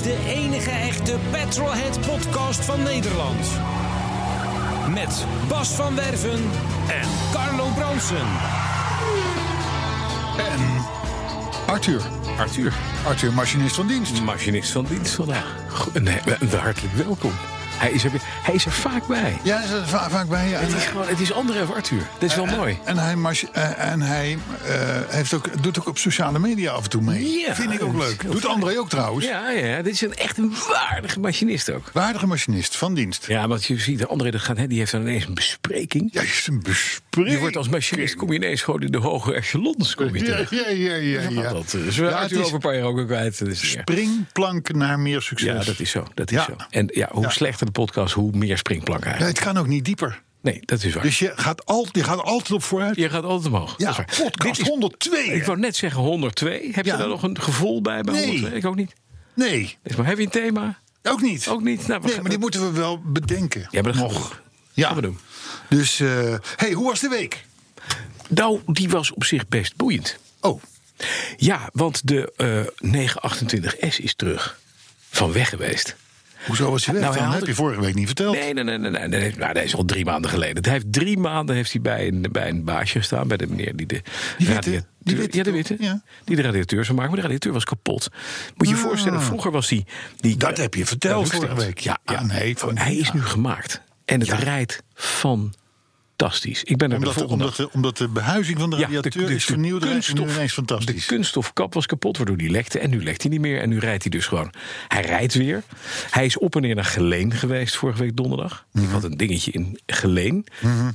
Is de enige echte Petrolhead podcast van Nederland. Met Bas van Werven en Carlo Bronsen. En Arthur. Arthur, Arthur, machinist van dienst. machinist van dienst vandaag. Nee, hartelijk welkom. Hij is er, hij is er vaak bij. Ja, is er va- vaak bij. Ja. Het is, gewoon, het is André of Arthur. Dat is wel mooi. En hij, eh, en hij eh, heeft ook, doet ook op sociale media af en toe mee. Ja, Vind ik ook is leuk. Doet. André ook trouwens. Ja, ja, dit is een, echt een waardige machinist ook. Waardige machinist van dienst. Ja, want je ziet, André dat gaat, hè, die heeft dan ineens een bespreking. Juist een bespreking. Je wordt als machinist, kom je ineens gewoon in de hoge echelons. Kom je Ja, terug. ja, ja, ja. Ja, ja. dat is Ja, wel het is over een paar jaar ook weer kwijt. Is erg. springplank naar meer succes. ja, dat is zo. Dat is Ja. zo. En ja, hoe Ja. slechter de podcast, hoe meer springplank Ja, eigenlijk. het kan ook niet dieper. Nee, dat is waar. Dus je gaat, altijd, je gaat altijd op vooruit. je gaat altijd omhoog. Ja, podcast is- 102. Ik wou net zeggen 102. Heb Ja. je daar nog een gevoel bij bij Nee. 102? Ik ook niet. Nee, maar, heb je een thema? ook niet. Ook niet. Nou, nee, maar die moeten we wel bedenken. Ja, maar dat Nog. Ja. Gaan we doen. Dus, eh hey, hoe was de week? Nou, die was op zich best boeiend. Oh, Ja, want de eh 928S is terug. Van weg geweest. Hoezo was je weg? Nou, hij had heb je vorige week niet verteld. Nee, nee, nee, nee, nee, nee. Nou, dat is al drie maanden geleden. Hij heeft drie maanden heeft hij bij een, bij een baasje gestaan. Bij de meneer die de Die witte? Die witte ja, de witte. Ja. Die de radiateur zou maken. Maar de radiateur was kapot. Moet je je voorstellen, vroeger was die... die Ah. Dat heb je verteld Dat vorige week. Ja, Ja, nee, van- hij is nu gemaakt. En het rijdt fantastisch. Ik ben er de Omdat, de, volgende omdat, de, omdat de behuizing van de Ja, radiateur is vernieuwd en nu ineens fantastisch. De kunststofkap was kapot, waardoor die lekte. En nu lekt hij niet meer. En nu rijdt hij dus gewoon. Hij rijdt weer. Hij is op en neer naar Geleen geweest vorige week donderdag. Mhm. Ik had een dingetje in Geleen.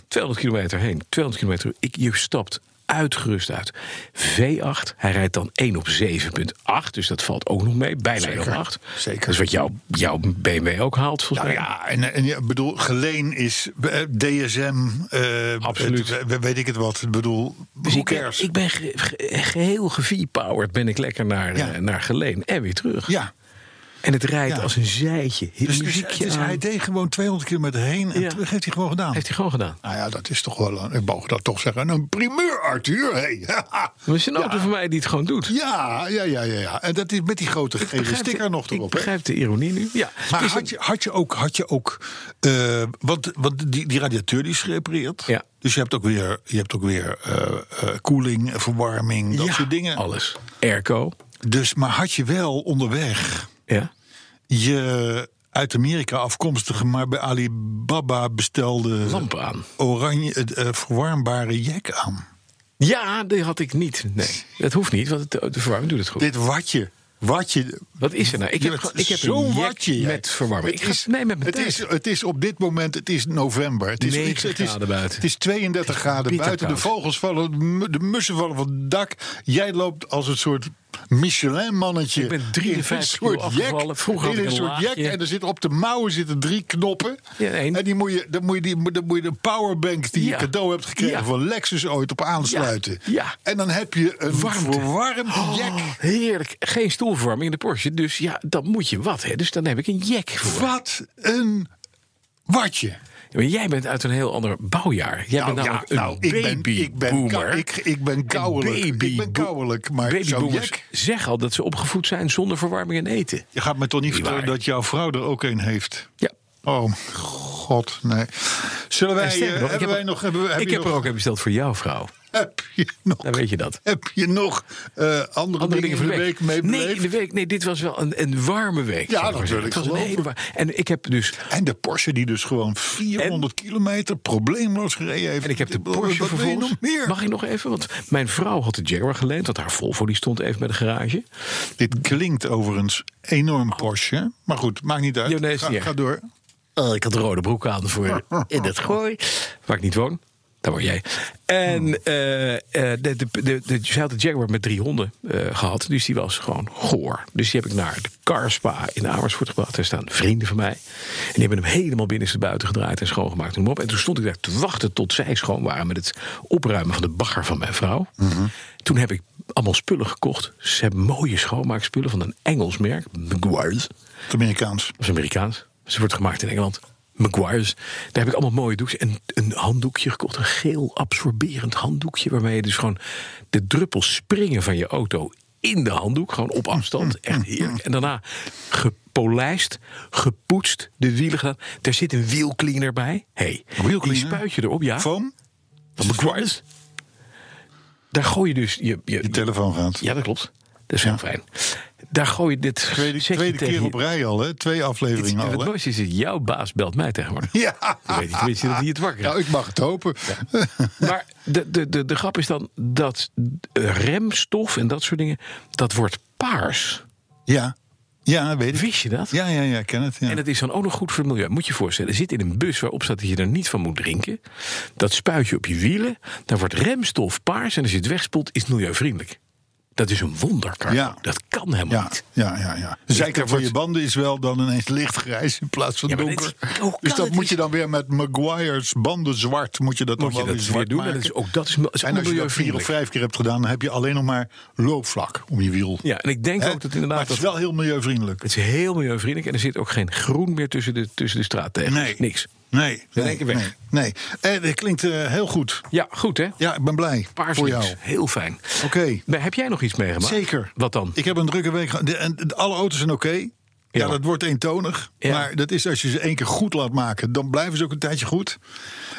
200 kilometer heen. 200 kilometer. Ik, je stapt uitgerust uit. V8. Hij rijdt dan 1 op 7,8. Dus dat valt ook nog mee. Bijna 1 op Zeker. 8. Zeker. Dat is wat jouw, jouw BMW ook haalt, volgens Nou mij. ja, en, en ja, bedoel, Geleen is eh, DSM, eh, Absoluut. het- weet ik het wat. Ik bedoel, Dus who ik, ik ben ge- ge- geheel gevipowered. Ben ik lekker naar, Ja. eh, naar Geleen. En weer terug. ja, En het rijdt Ja. als een zijtje. dus, muziekje hij deed gewoon 200 kilometer heen en Ja. terug heeft hij gewoon gedaan. Heeft hij gewoon gedaan. Nou ja, dat is toch wel, een, ik mag dat toch zeggen, een primeur, Arthur. Hey. Maar is een auto van mij die het gewoon doet. Ja, ja, ja, ja, ja. En dat is met die grote gele sticker nog Ik erop. hè? begrijp de ironie nu. Ja. Maar Dus had je, had je ook, had je ook eh, want, want die, die radiateur die is gerepareerd. Ja. Dus je hebt ook weer, je hebt ook weer eh, eh, koeling, verwarming, dat soort dingen. Alles. Airco. Dus, maar had je wel onderweg Ja. Je uit Amerika afkomstige, maar bij Alibaba bestelde Lampen aan. oranje eh, verwarmbare jack aan? Ja, die had ik niet. Nee, dat hoeft niet, want de verwarming doet het goed. Dit watje. Watje. Wat is er nou? Ik heb, ik heb zo'n jack watje, met verwarming. Het is, nee, met mijn het, is, het is op dit moment, het is november. Het is, 9 het is, graden buiten. Het is 32 graden buiten. De vogels vallen, de mu- de mussen vallen van het dak. Jij loopt als een soort Michelin-mannetje. Ik ben 53 in een soort jack. Vroeger in een een soort jack. En er zitten op de mouwen zitten drie knoppen. Ja, en die moet je, dan, moet je die, dan moet je de powerbank die Ja. je cadeau hebt gekregen Ja. van Lexus ooit op aansluiten. Ja. En dan heb je een verwarmd jack. Oh, heerlijk. Geen stoelverwarming in de Porsche. Dus ja, dan moet je wat. Hè. Dus dan heb ik een jack voor. Wat een watje. Maar jij bent uit een heel ander bouwjaar. Jij bent namelijk een nou, ik ik ben, boomer. kou- ik, ik ben kouwelijk. Ik ben kouwelijk, maar Babyboomers zeggen al dat ze opgevoed zijn zonder verwarming en eten. Je gaat me toch niet vertellen waar. dat jouw vrouw er ook een heeft? Ja. Oh, god, nee. Zullen wij, sterker eh, nog, ik hebben heb, wij nog... Hebben, heb ik heb nog, er ook een besteld voor jouw vrouw. Heb je nog, Dan weet je dat. heb je nog eh, andere, dingen voor in de week mee Nee, in de week. Nee, dit was wel een, een warme week. Ja, dat wil ik Het was een geloven. En ik heb dus En de Porsche die dus gewoon 400 kilometer probleemloos gereden heeft. En ik heb de Wat Porsche je vervolgens. nog meer? Mag ik nog even? Want mijn vrouw had de Jaguar geleend. Want haar Volvo die stond even bij de garage. Dit klinkt overigens enorm Porsche. Maar goed, maakt niet uit. Ja, nee, ga, door. Oh, ik had de rode broek aan voor in het gooi. Waar ik niet woon. Daar word jij. En eh, eh, de, de, de, de, ze had de Jaguar met drie honden eh, gehad. Dus die was gewoon goor. Dus die heb ik naar de Car Spa in Amersfoort gebracht. Daar staan vrienden van mij. En die hebben hem helemaal binnenste buiten gedraaid en schoongemaakt. En, op. en toen stond ik daar te wachten tot zij schoon waren... met het opruimen van de bagger van mijn vrouw. Toen heb ik allemaal spullen gekocht. Ze hebben mooie schoonmaakspullen van een Engels merk. Maguire's. Amerikaans. Dat is Amerikaans. Ze wordt gemaakt in Engeland. Maguire's. Daar heb ik allemaal mooie doekjes. En een handdoekje gekocht. Een geel absorberend handdoekje. Waarmee je dus gewoon de druppels springen van je auto in de handdoek. Gewoon op afstand. Echt heerlijk. En daarna gepolijst, gepoetst, de wielen gedaan. Er zit een wielcleaner bij. hey, die spuit je erop, ja. Foam? Van Maguire's. Daar gooi je dus... Je, je, Je telefoon gaat. ja, dat klopt. Dat is heel fijn. Daar gooi je dit... Tweede, keer op rij al, hè? Twee afleveringen het, al, het mooiste is, jouw baas belt mij tegenwoordig. Ja. Dan weet je tenminste dat hij het wakker Nou, ik mag het hopen. Maar de, de, de, de grap is dan dat remstof en dat soort dingen... dat wordt paars. Ja. Ja, weet ik. Wist je dat? Ja, ja, ja, ken het. Ja. En dat is dan ook nog goed voor het milieu. Moet je je voorstellen, er zit in een bus waarop staat dat je er niet van moet drinken. Dat spuit je op je wielen. Dan wordt remstof paars en als je het wegspoelt is het milieuvriendelijk. Dat is een wonder, Carlo. Ja. Dat kan helemaal ja, niet. ja, ja, ja. De zijkant van je banden is wel dan ineens lichtgrijs in plaats van Ja, maar donker. dus dat moet je dan weer met Maguire's banden zwart. Moet je dat dan je wel dat weer doen? maken. Dat is ook dat is, dat is en als je dat vier of vijf keer hebt gedaan, dan heb je alleen nog maar loopvlak om je wiel. Ja, en ik denk ook dat maar inderdaad... het is wel heel milieuvriendelijk. Het is heel milieuvriendelijk en er zit ook geen groen meer tussen de, tussen de straattegels. Nee. Niks. Nee, In nee, één keer weg. nee, nee. En dat klinkt eh, heel goed. Ja, goed hè? Ja, ik ben blij Paars voor jou. Heel fijn. Oké. Maar heb jij nog iets meegemaakt? Zeker. Wat dan? Ik heb een drukke week gehad. De- En de- alle auto's zijn oké. Ja. dat wordt eentonig. Ja. Maar dat is als je ze één keer goed laat maken, dan blijven ze ook een tijdje goed.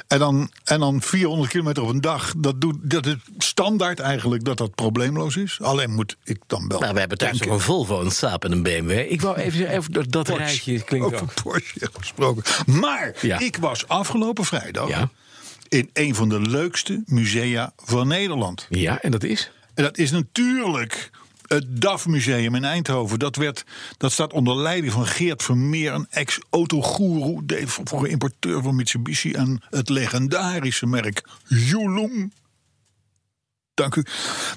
En dan, en dan 400 kilometer op een dag, dat, doet, dat is standaard eigenlijk dat dat probleemloos is. Alleen moet ik dan wel. Nou, we hebben thuis ook een Volvo, een Saab en een BMW. Ik wou even dat, dat Porsche. rijtje klinkt Over ook. Porsche gesproken. Maar Ja. ik was afgelopen vrijdag Ja. in een van de leukste musea van Nederland. Ja, en dat is? En dat is natuurlijk het DAF-museum in Eindhoven. Dat, werd, dat staat onder leiding van Geert Vermeer, een ex-autogoeroe. Vroeger importeur van Mitsubishi en het legendarische merk Yulong. Dank u.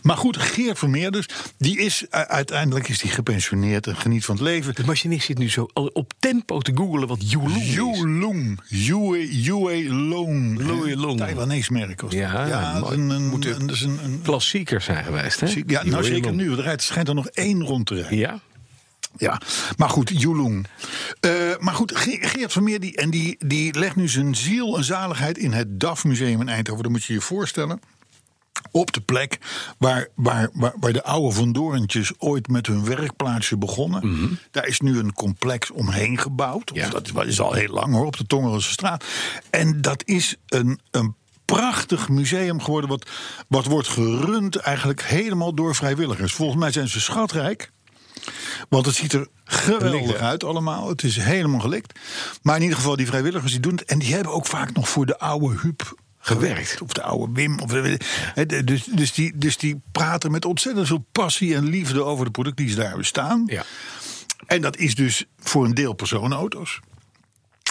Maar goed, Geert Vermeer dus, die is uiteindelijk is die gepensioneerd en geniet van het leven. De machinist zit nu zo op tempo te googelen wat Yulong is. Yulong. Yue, Long. Yue Long. Taiwanese merk dat. Ja, dat een, een, Moet een, een, een- Klassieker zijn geweest, hè? ja, nou zeker nu. Er rijdt, schijnt er nog één rond te rijden. Ja? Ja, maar goed, Yulong. Eh, maar goed, Ge- Geert Vermeer die, en die, die legt nu zijn ziel en zaligheid in het DAF-museum in Eindhoven. Dat moet je je voorstellen. Op de plek waar, waar, waar, waar de oude Van Doorntjes ooit met hun werkplaatsje begonnen. Daar is nu een complex omheen gebouwd. Ja. Dat is- al heel lang hoor, op de Tongerense straat. En dat is een, een prachtig museum geworden. Wat, wat wordt gerund eigenlijk helemaal door vrijwilligers. Volgens mij zijn ze schatrijk. Want het ziet er geweldig Gelikt, uit allemaal. Het is helemaal gelikt. Maar in ieder geval, die vrijwilligers die doen het. En die hebben ook vaak nog voor de oude Huub gewerkt. Of de oude Wim. Of, dus, dus, die, dus die praten met ontzettend veel passie en liefde over de producten die ze daar bestaan. Ja. En dat is dus voor een deel personenauto's.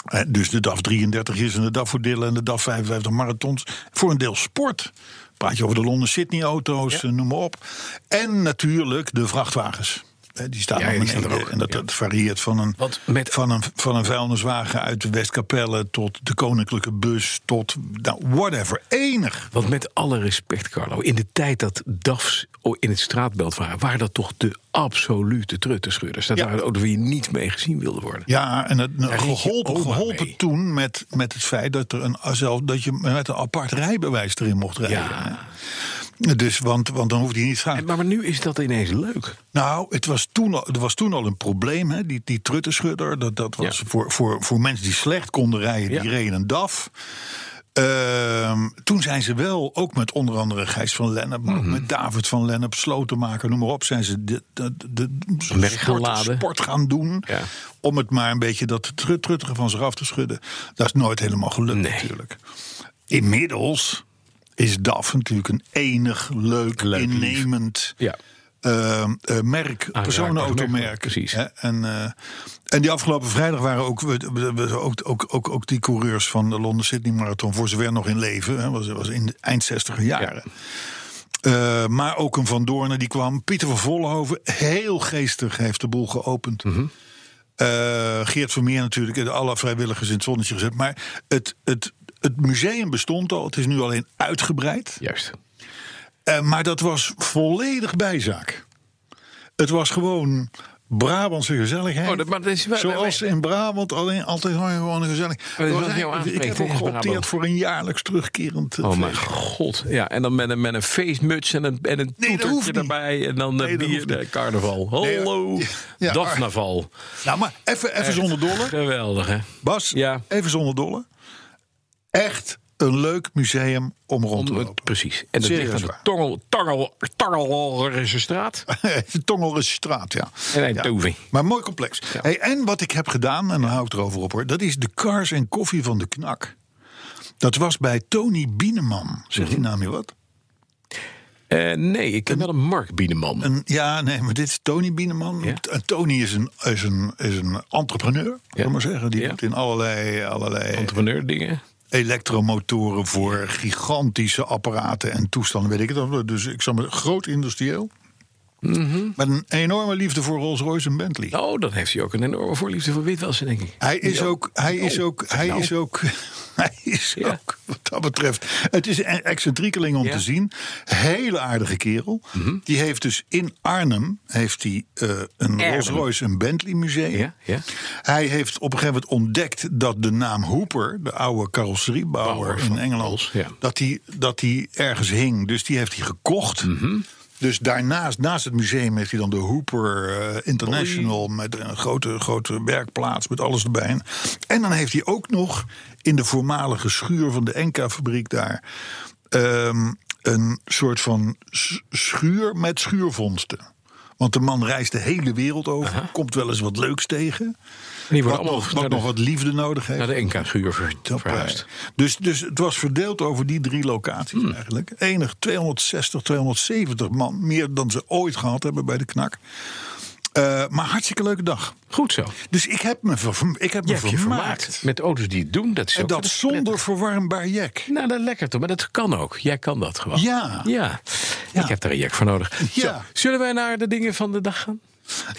Eh, Dus de DAF 33 is en de DAF Voordelen en de DAF 55 marathons. Voor een deel sport. Praat je over de Londen Sydney auto's, eh, noem maar op. En natuurlijk de vrachtwagens. Die staan Ja, die er ook, En dat, dat varieert van een, Want met- van, een, van een vuilniswagen uit de Westkapelle... tot de koninklijke bus, tot nou, whatever. Enig. Want met alle respect, Carlo, in de tijd dat DAF's in het straatbeeld waren, waren dat toch de absolute truttenscheurders. Dat Ja. waren waar je niet mee gezien wilde worden. Ja, en het, geholpen, geholpen mee. toen met, met het feit dat, er een, zelf, dat je met een apart rijbewijs erin mocht rijden. Ja. Dus, want, want dan hoefde je niet te gaan. Maar, maar nu is dat ineens leuk. Nou, het was toen al, er was toen al een probleem, hè? die, die truttenschudder. Dat, dat was Ja. voor, voor, voor mensen die slecht konden rijden, die Ja. reden een DAF. Ehm, toen zijn ze wel, ook met onder andere Gijs van Lennep, maar ook Mhm. met David van Lennep, Slotenmaker, noem maar op, zijn ze de, de, de, de sport, gaan doen. Ja. Om het maar een beetje dat trut, truttige van zich af te schudden. Dat is nooit helemaal gelukt Nee. natuurlijk. Inmiddels is DAF natuurlijk een enig, leuk, Leuk, innemend Ja. eh, eh, merk, personenautomerk. precies. Hè, En, eh, en die afgelopen vrijdag waren ook, we, we- we- ook, ook, ook, ook die coureurs van de Londen Sydney Marathon, voor zover nog in leven, hè, was, was in de eind 60 jaren. Maar ook een Van Doornen die kwam. Pieter van Vollenhoven, heel geestig, heeft de boel geopend. Mhm. Eh, Geert Vermeer natuurlijk, alle vrijwilligers in het zonnetje gezet. Maar het, het, het museum bestond al, het is nu alleen uitgebreid. Juist. Eh, maar dat was volledig bijzaak. Het was gewoon Brabantse gezelligheid. Oh, dat- maar dat is wel- Zoals in Brabant alleen altijd gewoon een gezellig. dat is Was wat jou eigenlijk- ik heb ook geopteerd voor een jaarlijks terugkerend eh, Oh mijn god. Ja, en dan met een, met een feestmuts en een, en een Nee, toetertje erbij. En dan Nee, de dat bier, de carnaval. Nee, Hallo. ja, ja. Nou, maar even, even zonder dolle. Geweldig, hè? Bas, Ja. even zonder dolle. Echt een leuk museum om rond te lopen. precies. En dat ligt aan de. Tongel, Tongel, Tongelrische straat. de straat, ja. En Eindhoven. Maar mooi complex. Hey, en wat ik heb gedaan, en dan hou ik erover op hoor... dat is de Cars en Koffie van de Knak. Dat was bij Tony Bieneman. Zegt Mhm. die naam je wat? Eh, nee, ik ken wel een Mark Bieneman. Een, ja, nee, maar dit is Tony Bieneman. Ja. En Tony is een, is een, is een entrepreneur, ja. maar zeggen. Die Ja. doet in allerlei, allerlei Entrepreneur dingen. Elektromotoren voor gigantische apparaten en toestanden, weet ik het. Dus ik zal me groot industrieel. Met een enorme liefde voor Rolls-Royce en Bentley. Oh, dan heeft hij ook een enorme voorliefde voor witwassen, denk ik. Hij is ook, hij is Oh, ook, hij nou. is ook, hij is Ja. ook, wat dat betreft. Het is een excentriekeling om Ja. Mhm. te zien. Hele aardige kerel. Die heeft dus in Arnhem heeft hij, eh, een Rolls-Royce en Bentley museum. Ja, ja. Hij heeft op een gegeven moment ontdekt dat de naam Hooper, de oude carrosseriebouwer in van Engeland, Rolls, dat, die, dat die ergens hing. Dus die heeft hij gekocht. Mhm. Dus daarnaast, naast het museum, heeft hij dan de Hooper eh, International met een grote, grote werkplaats met alles erbij. En dan heeft hij ook nog in de voormalige schuur van de Enka-fabriek daar ehm, een soort van schuur met schuurvondsten. Want de man reist de hele wereld over, komt wel eens wat leuks tegen. Die worden allemaal nog, wat de- nog wat liefde nodig heeft. Naar de NK-schuur verhuisd. Dus, dus het was verdeeld over die drie locaties Hmm. eigenlijk. Enig 260, 270 man. Meer dan ze ooit gehad hebben bij de knak. Eh, maar hartstikke leuke dag. Goed zo. Dus ik heb me, ver, ik heb me vermaakt. vermaakt met auto's die het doen. Dat is En dat zonder prettig. verwarmbaar jek. Nou, dat lekker toch. Maar dat kan ook. Jij kan dat gewoon. Ja. Ja. Ja. Ik heb daar een jack voor nodig. Ja. Zo, zullen wij naar de dingen van de dag gaan?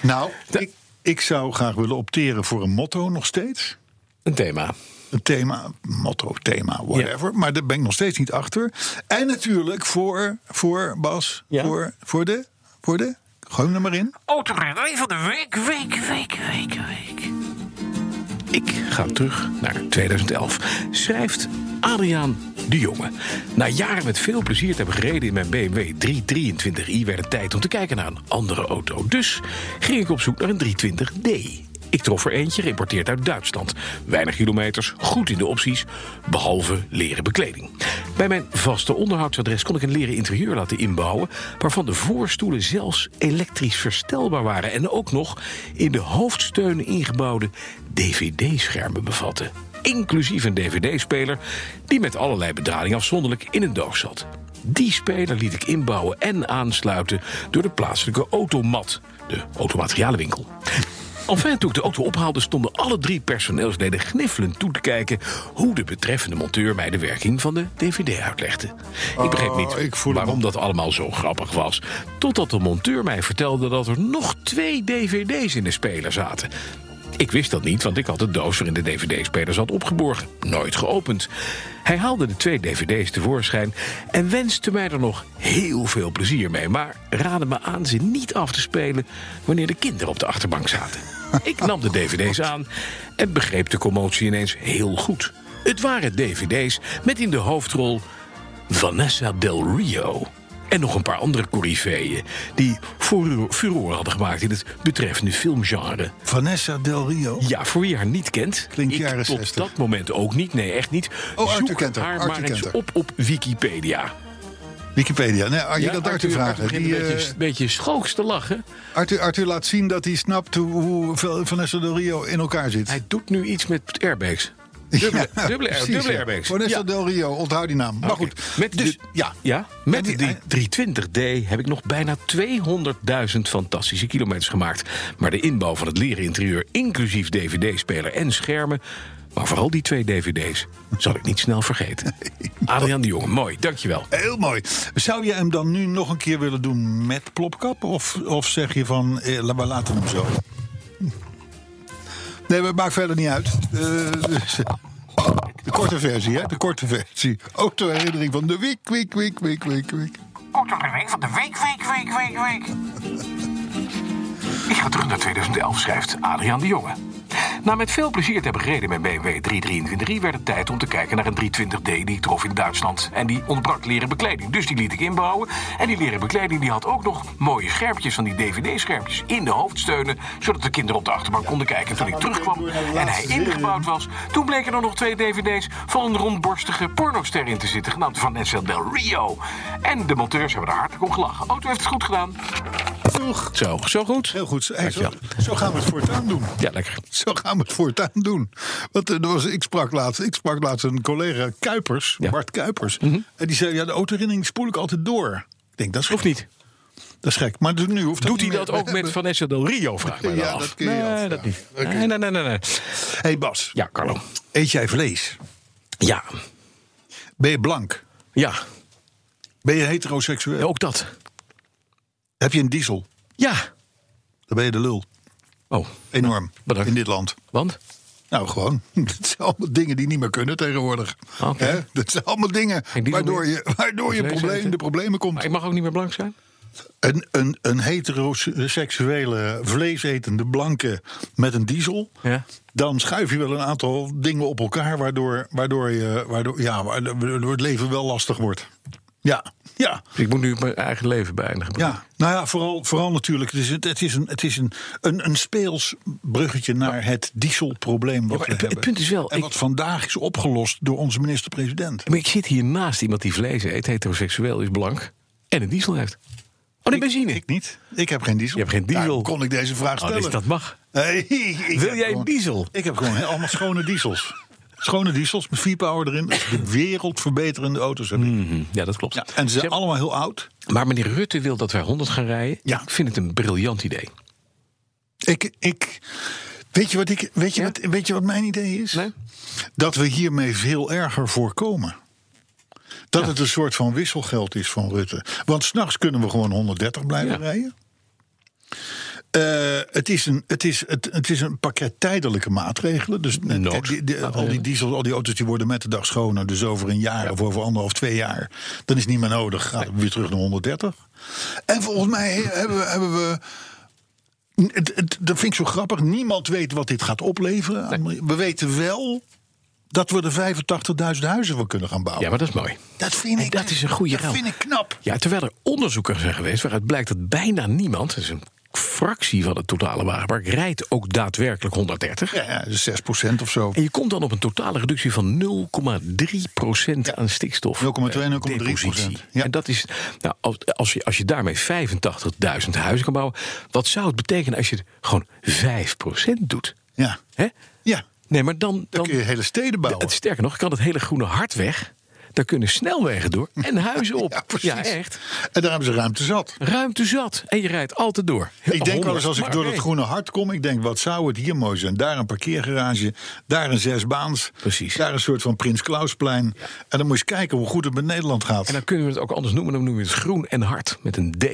Nou, ik, ik zou graag willen opteren voor een motto nog steeds. Een thema. Een thema, motto, thema, whatever. Maar daar ben ik nog steeds niet achter. En natuurlijk voor, voor Bas, Ja. voor, voor de, voor de, gooi hem er maar in. Autorijderij van de week, week, week, week, week. Ik ga terug naar 2011. Schrijft Adriaan de Jonge. Na jaren met veel plezier te hebben gereden in mijn BMW 323i... werd het tijd om te kijken naar een andere auto. Dus ging ik op zoek naar een 320d. Ik trof er eentje, geïmporteerd uit Duitsland. Weinig kilometers, goed in de opties, behalve leren bekleding. Bij mijn vaste onderhoudsadres kon ik een leren interieur laten inbouwen... waarvan de voorstoelen zelfs elektrisch verstelbaar waren... en ook nog in de hoofdsteunen ingebouwde dvd-schermen bevatten. Inclusief een dvd-speler die met allerlei bedrading afzonderlijk in een doos zat. Die speler liet ik inbouwen en aansluiten door de plaatselijke automat, de automaterialenwinkel. Enfin, toen ik de auto ophaalde, stonden alle drie personeelsleden gniffelend toe te kijken hoe de betreffende monteur mij de werking van de DVD uitlegde. ik begreep niet ik hem waarom dat allemaal zo grappig was. Totdat de monteur mij vertelde dat er nog twee DVD's in de speler zaten. Ik wist dat niet, want ik had de doos waarin de DVD-speler zat opgeborgen. Nooit geopend. Hij haalde de twee DVD's tevoorschijn en wenste mij er nog heel veel plezier mee. Maar raadde me aan ze niet af te spelen wanneer de kinderen op de achterbank zaten. Ik nam de DVD's aan en begreep de commotie ineens heel goed. Het waren DVD's met in de hoofdrol Vanessa Del Rio. En nog een paar andere coryfeeën die furore hadden gemaakt in het betreffende filmgenre. Vanessa Del Rio. Ja, voor wie haar niet kent. Klinkt ik jaren tot 60. dat moment ook niet. Nee, echt niet. Oh, Arthur Zoek kent haar. haar Arthur maar eens op op Wikipedia. Wikipedia. Nee, je Ja, kan Arthur, vragen. Die, een beetje, eh, een beetje schooks te lachen. Arthur, Arthur laat zien dat hij snapt hoe, hoe Vanessa Del Rio in elkaar zit. Hij doet nu iets met airbags. Dubbele, Ja, dubbele, precies, airbags. Vanessa Ja. Del Rio, onthoud die naam. Maar goed, Met dus, de- ja. Ja, met die- 320D heb ik nog bijna 200.000 fantastische kilometers gemaakt. Maar de inbouw van het leren interieur, inclusief dvd-speler en schermen... maar vooral die twee dvd's, zal ik niet snel vergeten. Adriaan de Jonge, mooi, dankjewel. Heel mooi. Zou je hem dan nu nog een keer willen doen met plopkap? Of, of zeg je van, eh, we laten hem zo? Nee, maar maakt verder niet uit. Eh, de korte versie, hè? De korte versie. Auto-herinnering van de week, week, week, week, week, week. Autoherinnering van de week, week, week, week, week. Ik ga terug naar 2011, schrijft Adriaan de Jonge. Na met veel plezier te hebben gereden met BMW 323 werd het tijd om te kijken naar een 320D die ik trof in Duitsland. En die ontbrak leren bekleding, dus die liet ik inbouwen. En die leren bekleding die had ook nog mooie schermpjes van die DVD-schermpjes in de hoofdsteunen, zodat de kinderen op de achterbank konden kijken. Toen ik terugkwam en hij ingebouwd was, toen bleken er nog twee DVD's van een rondborstige pornoster in te zitten, genaamd Vanessa Del Rio. En de monteurs hebben er hartelijk om gelachen. Auto heeft het goed gedaan. Zo, zo goed. Heel goed. Hey, zo, zo gaan we het voortaan doen. Ja, lekker. Zo gaan we het voortaan doen. Want eh, er was, ik, sprak laatst, ik sprak laatst een collega Kuipers, Ja. Bart Kuipers. En die zei, ja, de autoherinnering spoel ik altijd door. Ik denk, dat is Of niet? Dat is gek. Maar dus nu hoeft dat Doet hij dat ook met Vanessa Del Rio, vraag mij Ja, af. dat kun je nee, dat niet. Nee, nee, nee, nee, nee. hey Bas, Ja, Carlo. eet jij vlees? Ja, Ben je blank? ja, Ben je heteroseksueel? ook dat. Heb je een diesel? Ja. Dan ben je de lul. Oh, Enorm. Bedankt. In dit land. want? Nou, gewoon. Dat zijn allemaal dingen die niet meer kunnen tegenwoordig. Hè? Dat zijn allemaal dingen waardoor je, waardoor je probleem, de problemen komt. Maar ik mag ook niet meer blank zijn? Een, een, een heteroseksuele, vleesetende blanke met een diesel. Ja. Dan schuif je wel een aantal dingen op elkaar. Waardoor, waardoor, je, waardoor, ja, waardoor het leven wel lastig wordt. Ja, ja. Dus ik moet nu mijn eigen leven beëindigen. Ja, nou ja, vooral, vooral natuurlijk. Het is, het, het is, een, het is een, een, een speels bruggetje naar het dieselprobleem wat maar we het- het hebben. punt is wel, en ik- wat vandaag is opgelost door onze minister-president. Maar ik zit hier naast iemand die vlees eet, heteroseksueel is, blank en een diesel heeft. Oh, nee, benzine. Ik niet. Ik heb geen diesel. Je hebt geen diesel. Daarom kon ik deze vraag Oh, stellen. dus dat mag. Hey, Wil jij een gewoon- diesel? Ik heb gewoon allemaal schone diesels. Schone diesels met V-Power erin. Dat is De wereldverbeterende auto's heb ik. Mhm, Ja, dat klopt. Ja, en ze zijn allemaal heel oud. Maar meneer Rutte wil dat wij 100 gaan rijden. Ja. Ik vind het een briljant idee. Ik, ik, weet, je wat ik, weet, je Ja? wat, weet je wat mijn idee is? Nee? Dat we hiermee veel erger voorkomen. Dat het een soort van wisselgeld is van Rutte. Want s'nachts kunnen we gewoon 130 blijven Ja. rijden. Eh, het, is een, het, is, het, het is een pakket tijdelijke maatregelen. Dus eh, Nood. die- die- al die diesels, al die auto's die worden met de dag schoner. Dus over een jaar of over anderhalf, twee jaar. Dan is het niet meer nodig. Gaat het weer terug naar 130. En volgens mij hebben we. Hebben we het, het, dat vind ik zo grappig. Niemand weet wat dit gaat opleveren. We weten wel dat we er 85.000 huizen van kunnen gaan bouwen. Ja, maar dat is mooi. dat vind En ik, dat is een goede Dat vind ik knap. Ja, terwijl er onderzoeken zijn geweest waaruit blijkt dat bijna niemand, dat is een fractie van het totale wagenpark, rijdt ook daadwerkelijk 130. Ja, ja, dus 6% of zo. En je komt dan op een totale reductie van 0,3% aan stikstof. 0,2, eh, 0,3%. depositie. Ja. En dat is, nou, als, als, je, als je daarmee 85.000 huizen kan bouwen, wat zou het betekenen als je het gewoon 5% doet? Ja, Hè? ja. Nee, maar dan. dan dan kun je hele steden bouwen. het, sterker nog, kan het hele groene hart weg. Daar kunnen snelwegen door en huizen op. Ja, precies. echt. En daar hebben ze ruimte zat. Ruimte zat. En je rijdt altijd door. Ik denk wel eens als ik Maar door nee. groene hart kom, ik denk wat zou het hier mooi zijn. Daar een parkeergarage, daar een zesbaans, Precies. daar een soort van Prins Klausplein. En dan moet je kijken hoe goed het met Nederland gaat. En dan kunnen we het ook anders noemen. Dan noemen we het groen en hart met een D.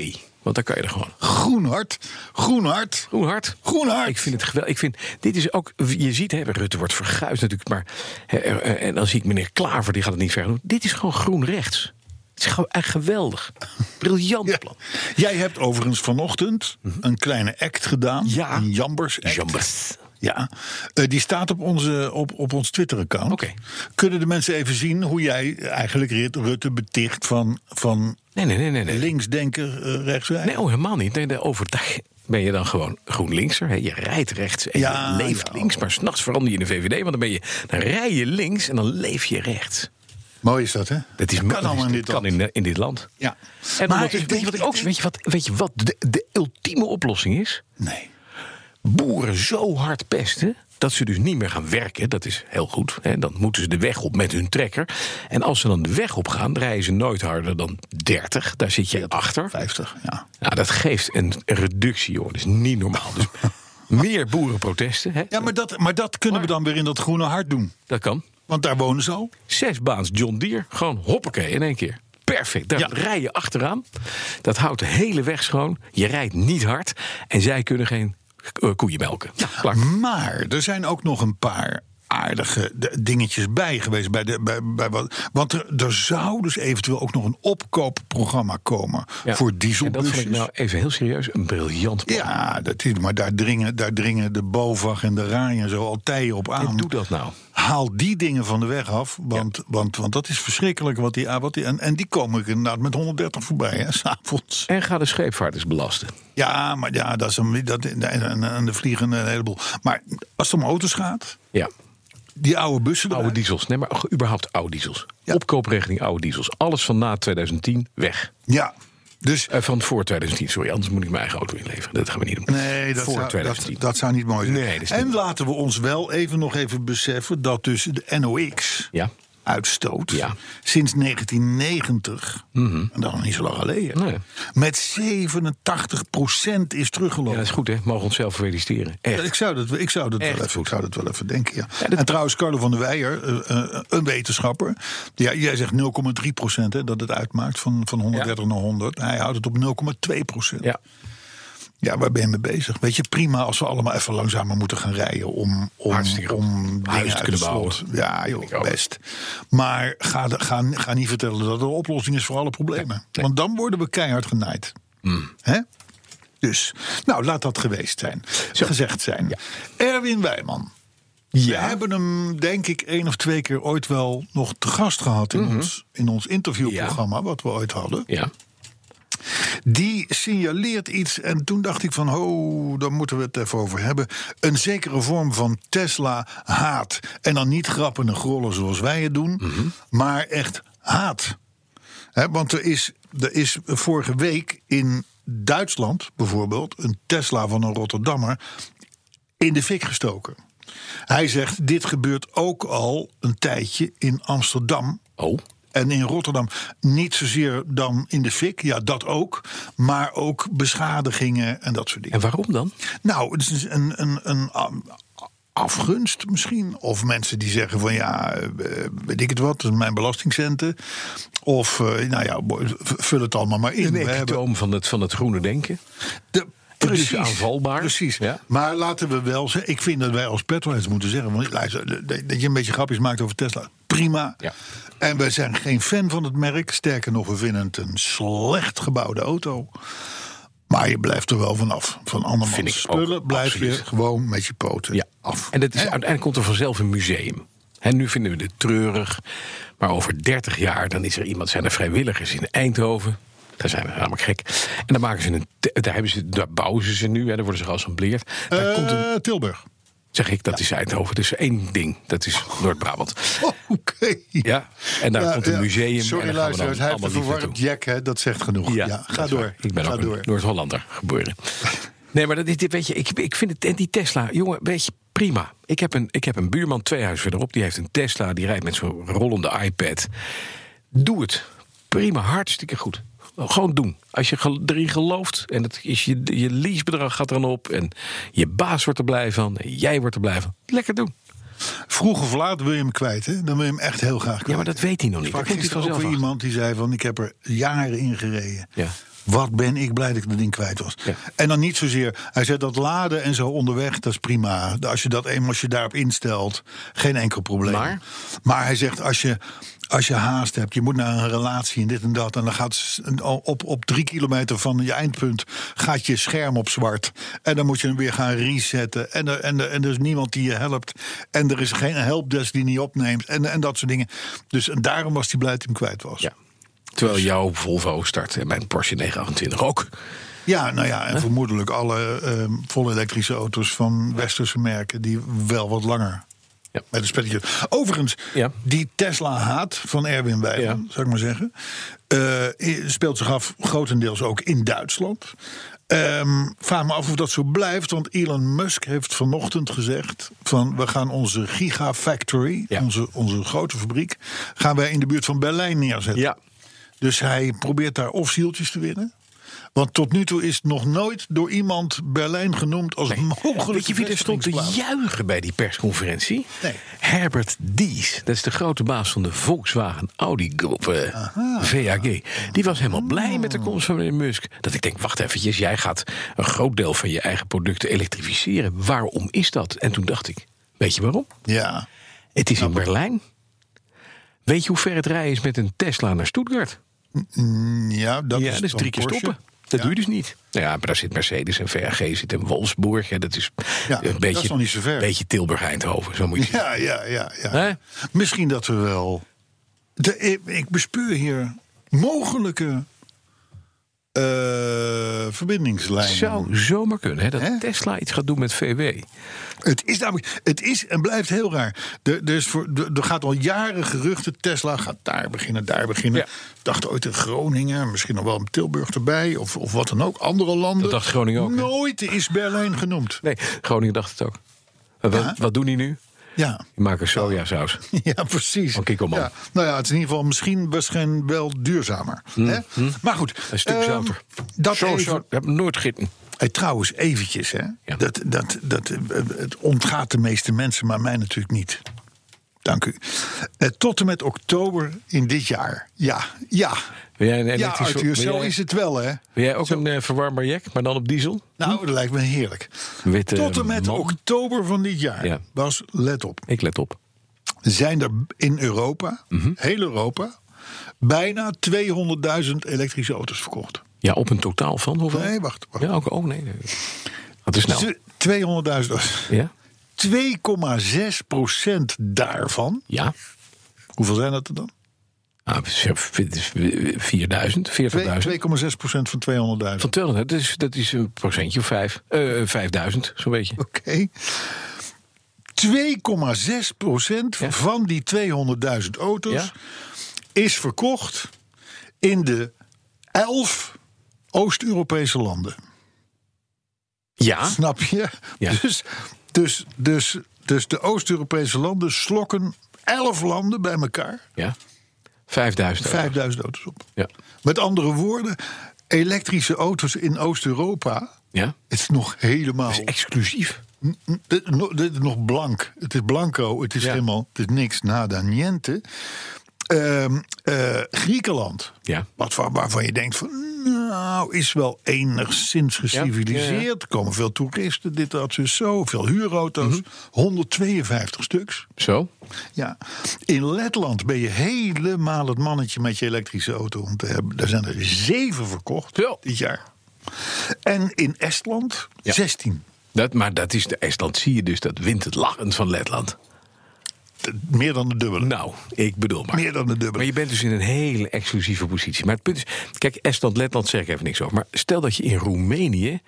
Want daar kan je er gewoon. Groen hart, groen hart, Groen hart. groen hart. Ik vind het geweldig. Ik vind, dit is ook, je ziet, hè, Rutte wordt verguisd natuurlijk. Maar, hè, en dan zie ik meneer Klaver, die gaat het niet ver doen. Dit is gewoon groen rechts. Het is gewoon echt geweldig. Briljant Ja. plan. Jij hebt overigens vanochtend een kleine act gedaan. Ja. Een Jambers act. Jambers. Ja, Eh, die staat op, onze, op, op ons Twitter-account. Oké. Kunnen de mensen even zien hoe jij eigenlijk Rit- Rutte beticht van, van Nee, nee, nee, nee. nee. linksdenker uh, rechtswijs? Nee, oh, helemaal niet. Nee, de overdag ben je dan gewoon GroenLinkser. Hè? Je rijdt rechts en Ja, je leeft ja. links. Maar s'nachts verander je in de VVD. Want dan, ben je, dan rij je links en dan leef je rechts. Mooi is dat, hè? Dat is kan dat allemaal in dit kan land. in, in dit land. Ja. En Maar ik weet, je wat ik ook, weet, je wat, weet je wat de, de ultieme oplossing is? Nee. Boeren zo hard pesten. Dat ze dus niet meer gaan werken, dat is heel goed. Hè. Dan moeten ze de weg op met hun trekker. En als ze dan de weg op gaan, rijden ze nooit harder dan 30. Daar zit je achter. 50, ja. Nou, dat geeft een reductie, joh. Dat is niet normaal. Dus meer boerenprotesten, hè? Ja, maar dat, maar dat kunnen we dan weer in dat groene hart doen. dat kan. Want daar wonen ze al. Zes baans John Deere, gewoon hoppakee in één keer. Perfect, daar Ja. rij je achteraan. Dat houdt de hele weg schoon. Je rijdt niet hard. En zij kunnen geen koeien melken. Ja. Maar er zijn ook nog een paar aardige dingetjes bij geweest. Bij de, bij, bij wat, want er, er zou dus eventueel ook nog een opkoopprogramma komen Ja. voor En dat dieselbusjes. vond ik nou even heel serieus een briljant plan. Ja, dat is, maar daar dringen, daar dringen de BOVAG en de RAI en zo al tijden op aan. En doe dat nou. Haal die dingen van de weg af, want, want, want dat is verschrikkelijk. Wat die, wat die, en, en die komen inderdaad met 130 voorbij, hè, s'avonds. En ga de scheepvaarters belasten. Ja, maar ja, dat is een, dat, en, en, en de vliegen een heleboel. Maar als het om auto's gaat, Ja, die oude bussen oude erbij. diesels. Nee, maar überhaupt oude diesels. Ja. Opkoopregeling oude diesels. Alles van na 2010 weg. Ja, dus Eh, van voor 2010, sorry. Anders moet ik mijn eigen auto inleveren. Dat gaan we niet doen. Nee, dat voor zou, 2010. dat, dat zou niet mooi zijn. Nee, niet en laten we ons wel even nog even beseffen dat dus de NOx Ja. Uitstoot Ja. Mhm. sinds 1990, en dat nog niet zo lang geleden, Nee. met 87% is Ja, teruggelopen. dat is goed, hè? Mogen onszelf feliciteren. Echt. Ik zou dat, ik zou dat, wel even, ik zou dat wel even denken, ja. Ja, dat- En trouwens, Carlo van der Weijer, eh, eh, een wetenschapper... Ja, jij zegt 0,3 procent dat het uitmaakt van, van 130 naar 100. Hij houdt het op 0,2 procent. Ja. Ja, waar ben je mee bezig? Weet je, prima als we allemaal even langzamer moeten gaan rijden om, om, om dingen Huis te kunnen bouwen. Ja, joh, best. Maar ga, de- ga, ga niet vertellen dat het een oplossing is voor alle problemen. Want dan worden we keihard genaaid. Hmm. Hè? Dus, nou, laat dat geweest zijn. Gezegd zijn. Erwin Wijman. We Ja. hebben hem, denk ik, één of twee keer ooit wel nog te gast gehad in, ons, in ons interviewprogramma, wat we ooit hadden. Ja. Die signaleert iets en toen dacht ik van, oh, daar moeten we het even over hebben. Een zekere vorm van Tesla-haat. En dan niet grappen en grollen zoals wij het doen, maar echt haat. Want er is, er is vorige week in Duitsland bijvoorbeeld een Tesla van een Rotterdammer in de fik gestoken. Hij zegt, dit gebeurt ook al een tijdje in Amsterdam. Oh. En in Rotterdam niet zozeer dan in de fik, ja dat ook, maar ook beschadigingen en dat soort dingen. En waarom dan? Nou, het is een, een, een afgunst misschien. Of mensen die zeggen van ja, eh, weet ik het wat, dat is mijn belastingcenten. Of eh, nou ja, vul het allemaal maar in. Een hebben ectoom van het, van het groene denken. de, Dus aanvalbaar. Precies. Ja. Maar laten we wel zeggen, ik vind dat wij als petrolheads moeten zeggen, want luister, dat je een beetje grapjes maakt over Tesla, prima. Ja. En we zijn geen fan van het merk. Sterker nog, we vinden het een slecht gebouwde auto. Maar je blijft er wel vanaf. Van andermans ook, spullen blijf absoluut. je gewoon met je poten Ja. af. En dat is, uiteindelijk komt er vanzelf een museum. En nu vinden we dit treurig. Maar over 30 jaar dan is er iemand, zijn er vrijwilligers in Eindhoven. Daar zijn we namelijk gek. En dan maken ze een. Daar, hebben ze, daar bouwen ze ze nu. Hè, daar worden ze geassembleerd. Daar komt een, Eh, Tilburg. zeg ik, dat is Eindhoven. Dus één ding. Dat is Noord-Brabant. Oh, Oké. Ja. En daar Ja, komt een ja. museum. Sorry luisteraars, hij heeft een verwarmd jack, hè? dat zegt genoeg. Ja, ga door. waar. Ik ben ga ook door. Noord-Hollander geboren. Nee, maar dat is, dit, weet je, ik, ik vind het. En die Tesla, jongen, weet je, prima. Ik heb, een, ik heb een buurman twee huizen verderop. Die heeft een Tesla. Die rijdt met zo'n rollende iPad. Doe het. Prima, hartstikke goed. Gewoon doen. Als je erin gelooft en het is je, je leasebedrag gaat er dan op. En je baas wordt er blij van. En jij wordt er blij van. Lekker doen. Vroeg of laat wil je hem kwijt, hè? Dan wil je hem echt heel graag kwijt. Ja, maar dat weet hij nog niet. Daar sprak gisteren ook weer iemand die zei van... ik heb er jaren in gereden. Ja. Wat ben ik blij dat ik dat ding kwijt was. Ja. En dan niet zozeer... Hij zei dat laden en zo onderweg, dat is prima. Als je dat eenmaal als je daarop instelt, geen enkel probleem. Maar? Maar hij zegt, als je, als je haast hebt... je moet naar een relatie en dit en dat... en dan gaat op, op drie kilometer van je eindpunt... gaat je scherm op zwart. En dan moet je hem weer gaan resetten. En er, en er, en er is niemand die je helpt. En er is geen helpdesk die niet opneemt. En, en dat soort dingen. Dus en daarom was hij blij dat hij hem kwijt was. Ja. Terwijl jouw Volvo start en mijn Porsche 928 ook. Ja, nou ja, en vermoedelijk alle ehm volle elektrische auto's van westerse merken die wel wat langer Ja. Met een spelletje. Overigens, Ja. die Tesla-haat van Erwin Wijman, Ja. zou ik maar zeggen, eh, speelt zich af grotendeels ook in Duitsland. Ehm vraag me af of dat zo blijft, want Elon Musk heeft vanochtend gezegd: van we gaan onze Gigafactory, Ja. onze, onze grote fabriek, gaan wij in de buurt van Berlijn neerzetten. Ja. Dus hij probeert daar of zieltjes te winnen. Want tot nu toe is nog nooit door iemand Berlijn genoemd als mogelijk. Weet je wie er stond te juichen bij die persconferentie? Nee. Herbert Dies. Dat is de grote baas van de Volkswagen Audi Groep, eh, VAG. Die was helemaal blij met de komst van meneer Musk. Dat ik denk, wacht eventjes, jij gaat een groot deel van je eigen producten elektrificeren. Waarom is dat? En toen dacht ik, weet je waarom? Ja. Het is in Berlijn. Weet je hoe ver het rijden is met een Tesla naar Stuttgart? Ja, dat ja, is, dat is dan drie keer Porsche. stoppen. Dat Ja. doe je dus niet. Nou ja, maar daar zit Mercedes en VAG zit in Wolfsburg. Ja, dat is Ja, een dat beetje, is nog niet zo ver. beetje Tilburg-Eindhoven, zo moet je. Ja, ja, ja. ja. Hè? Misschien dat we wel. De, ik, ik bespeur hier mogelijke eh verbindingslijnen. Zou zomaar kunnen, hè, dat? Tesla iets gaat doen met VW. Het is namelijk, het is en blijft heel raar. Er, er, is voor, er, er gaat al jaren geruchten, Tesla gaat daar beginnen, daar beginnen. Ja. Dacht ooit in Groningen, misschien nog wel in Tilburg erbij, of, of wat dan ook, andere landen. Dat dacht Groningen ook, hè? Nooit is Berlijn genoemd. Nee, Groningen dacht het ook. Wat, Ja? wat doen die nu? Ja, Die maken sojasaus. ja precies. Van Kikkelman. Ja, nou ja, het is in ieder geval misschien waarschijnlijk wel duurzamer. Hè? Maar goed, Hm, Een stuk ehm, zouter. Dat zo even, hebben nooit gitten. Hey, trouwens, eventjes, hè. Ja. Dat, dat, dat, eh, het ontgaat de meeste mensen, maar mij natuurlijk niet. Dank u. Eh, tot en met oktober in dit jaar. Ja, ja. Wil jij een Ja. Arthur, zo jij- is het wel, hè. Wil jij ook een eh, verwarmbaar jack, maar dan op diesel? Nou, dat lijkt me heerlijk. Witte Tot en met man. oktober van dit jaar Ja. was, let op, Ik let op. zijn er in Europa, Mhm. heel Europa, bijna 200.000 elektrische auto's verkocht. Ja, op een totaal van hoeveel? Nee, wacht. wacht. Ja, ook, oh nee. nee. Dat is snel. Z- 200.000 auto's. Ja? 2,6 procent daarvan. Ja. Hoeveel zijn dat er dan? Is 4000, 40.000. 2,6 procent van 200.000. Van 200, dat is, dat is een procentje of vijf. Eh 5000, zo'n beetje. Oké. 2,6 procent Ja. van die 200.000 auto's Ja. is verkocht in de 11 Oost-Europese landen. Ja. Snap je? Ja. Dus, dus, dus, dus de Oost-Europese landen slokken 11 landen bij elkaar Ja. 5000. euro. 5000 auto's op. Ja. Met andere woorden, elektrische auto's in Oost-Europa. Ja. Het is nog helemaal. Dat is exclusief. Dit is nog blank. Het is blanco. Het is Ja. helemaal. Het is niks nada niente. Ehm, eh, Griekenland. Ja. Wat van, waarvan je denkt van. Nou, is wel enigszins geciviliseerd. Ja, ja, Er komen veel toeristen, dit, dat, dus zo. Veel huurauto's. Mhm. 152 stuks. Zo. Ja. In Letland ben je helemaal het mannetje met je elektrische auto om te hebben. Daar zijn er zeven verkocht Zo. dit jaar. En in Estland Ja. 16. Dat, maar dat is de Estland, zie je dus, dat wint het lachend van Letland. Meer dan de dubbele. Nou, ik bedoel maar. Meer dan de dubbele. Maar je bent dus in een hele exclusieve positie. Maar het punt is, kijk, Estland, Letland zeg ik even niks over. Maar stel dat je in Roemenië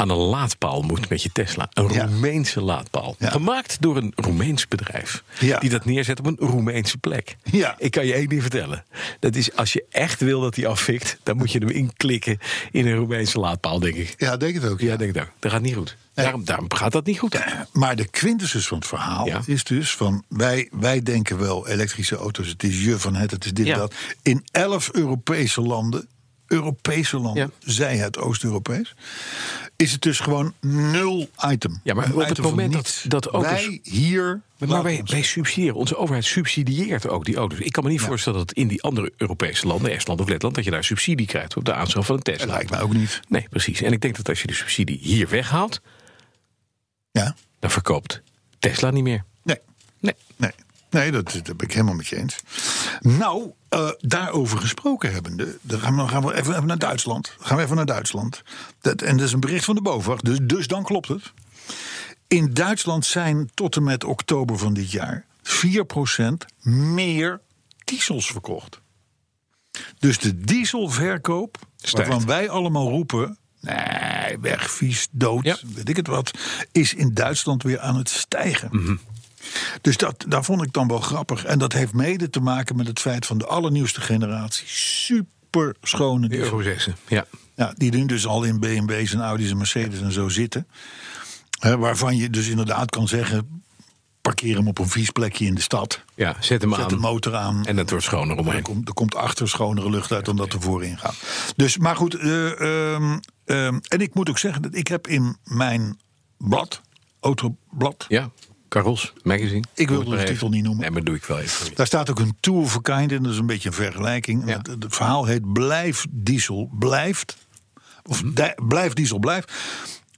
aan een laadpaal moet met je Tesla. Een Ja. Roemeense laadpaal. Ja. Gemaakt door een Roemeens bedrijf. Ja. Die dat neerzet op een Roemeense plek. Ja. Ik kan je één ding vertellen. Dat is als je echt wil dat hij afvikt, dan moet je hem inklikken in een Roemeense laadpaal, denk ik. Ja, denk het ook. Ja, denk ik ook. Dat gaat niet goed. Daarom, daarom gaat dat niet goed. Maar de quintessens van het verhaal Ja. is dus van... Wij, wij denken wel elektrische auto's, het is je van het, het is dit, Ja. dat. In elf Europese landen, Europese landen, Ja. zij het Oost-Europees... is het dus gewoon nul item. Ja, maar Een op het moment dat- dat auto's- Wij hier... Maar wij, subsidiëren, onze overheid subsidieert ook die auto's. Ik kan me niet voorstellen dat in die andere Europese landen, Estland of Letland, dat je daar subsidie krijgt op de aanschaf van een Dat Tesla. lijkt mij ook niet. Nee, precies. En ik denk dat als je de subsidie hier weghaalt, Ja? dan verkoopt Tesla niet meer. Nee. Nee. Nee, nee dat, dat ben ik helemaal met je eens. Nou, eh, daarover gesproken hebbende, dan gaan we, gaan we even, even naar Duitsland. Dan gaan we even naar Duitsland. Dat, en dat is een bericht van de BOVAG, dus, dus dan klopt het. In Duitsland zijn tot en met oktober van dit jaar 4% meer diesels verkocht. Dus de dieselverkoop, Stijgt. waarvan wij allemaal roepen... nee, weg, vies, dood, Ja. weet ik het wat... is in Duitsland weer aan het stijgen. Dus dat, dat vond ik dan wel grappig. En dat heeft mede te maken met het feit van de allernieuwste generatie. Super schone diesel. Euro 6. Ja. Ja, die nu dus al in BMW's en Audi's en Mercedes en zo zitten. Hè, waarvan je dus inderdaad kan zeggen... parkeer hem op een vies plekje in de stad. ja, zet hem Zet aan. de motor aan. En het wordt schoner er, omheen. komt, er komt achter schonere lucht uit dan dat er voorin gaat. Dus, maar goed. eh, ehm, ehm, en ik moet ook zeggen dat ik heb in mijn blad, autoblad... Ja, Carols Magazine. Ik wil het de titel niet noemen. Nee, maar doe ik wel even. Daar staat ook een tour of a kind in, dat is een beetje een vergelijking. Ja. Het, het verhaal heet Blijf Diesel blijft. Of di- Blijf Diesel blijft.